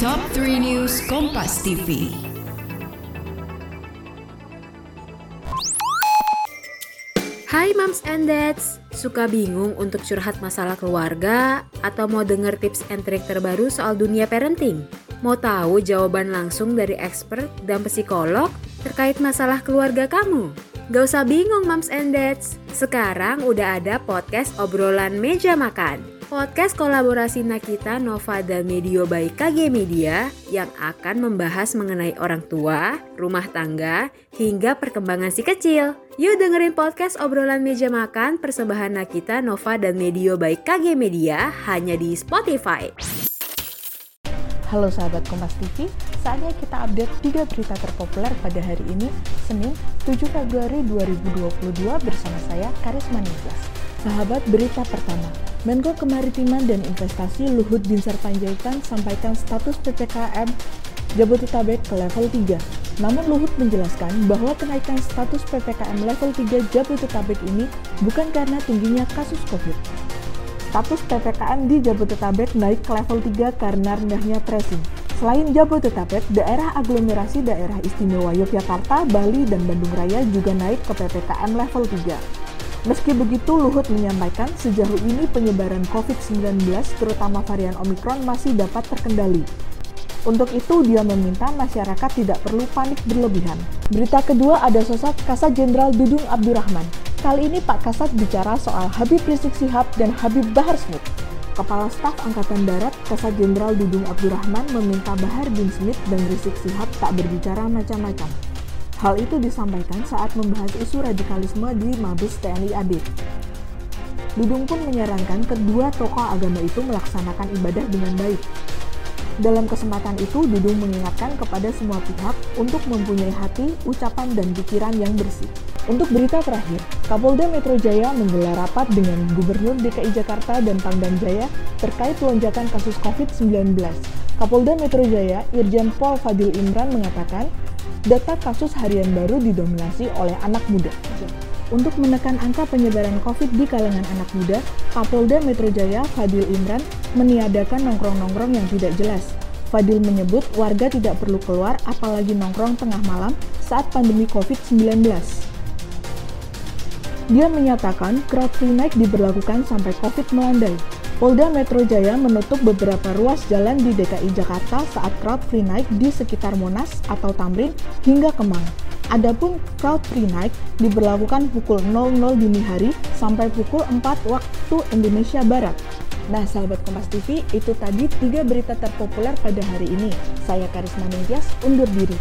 Top 3 News Kompas TV. Hai moms and dads, suka bingung untuk curhat masalah keluarga atau mau denger tips and trik terbaru soal dunia parenting? Mau tahu jawaban langsung dari expert dan psikolog terkait masalah keluarga kamu? Gak usah bingung moms and dads, sekarang udah ada podcast obrolan meja makan. Podcast kolaborasi Nakita, Nova, dan Medio by KG Media yang akan membahas mengenai orang tua, rumah tangga, hingga perkembangan si kecil. Yuk dengerin podcast obrolan meja makan persembahan Nakita, Nova, dan Medio by KG Media hanya di Spotify. Halo sahabat Kompas TV, saatnya kita update 3 berita terpopuler pada hari ini, Senin 7 Februari 2022 bersama saya Karisma Niklas. Sahabat berita pertama, Menko Kemaritiman dan Investasi Luhut Binsar Panjaitan sampaikan status PPKM Jabodetabek ke level 3. Namun Luhut menjelaskan bahwa kenaikan status PPKM level 3 Jabodetabek ini bukan karena tingginya kasus COVID. Status PPKM di Jabodetabek naik ke level 3 karena rendahnya tracing. Selain Jabodetabek, daerah aglomerasi daerah istimewa Yogyakarta, Bali, dan Bandung Raya juga naik ke PPKM level 3. Meski begitu, Luhut menyampaikan sejauh ini penyebaran COVID-19 terutama varian Omikron masih dapat terkendali. Untuk itu, dia meminta masyarakat tidak perlu panik berlebihan. Berita kedua ada sosok Kasat Jenderal Dudung Abdurrahman. Kali ini Pak Kasat bicara soal Habib Rizik Sihab dan Habib Bahar Smith. Kepala Staf Angkatan Darat Kasat Jenderal Dudung Abdurrahman meminta Bahar bin Smith dan Rizik Sihab tak berbicara macam-macam. Hal itu disampaikan saat membahas isu radikalisme di Mabes TNI AD. Dudung pun menyarankan kedua tokoh agama itu melaksanakan ibadah dengan baik. Dalam kesempatan itu, Dudung mengingatkan kepada semua pihak untuk mempunyai hati, ucapan, dan pikiran yang bersih. Untuk berita terakhir, Kapolda Metro Jaya menggelar rapat dengan Gubernur DKI Jakarta dan Pangdam Jaya terkait lonjakan kasus COVID-19. Kapolda Metro Jaya, Irjen Pol Fadil Imran mengatakan, data kasus harian baru didominasi oleh anak muda. Untuk menekan angka penyebaran COVID di kalangan anak muda, Kapolda Metro Jaya Fadil Imran meniadakan nongkrong-nongkrong yang tidak jelas. Fadil menyebut warga tidak perlu keluar apalagi nongkrong tengah malam saat pandemi COVID-19. Dia menyatakan crowd free night diberlakukan sampai COVID melandai. Polda Metro Jaya menutup beberapa ruas jalan di DKI Jakarta saat crowd free night di sekitar Monas atau Tamrin hingga Kemang. Adapun crowd free night diberlakukan pukul 00 dini hari sampai pukul 4 waktu Indonesia Barat. Nah, sahabat Kompas TV, itu tadi tiga berita terpopuler pada hari ini. Saya Karisma Nintias, undur diri.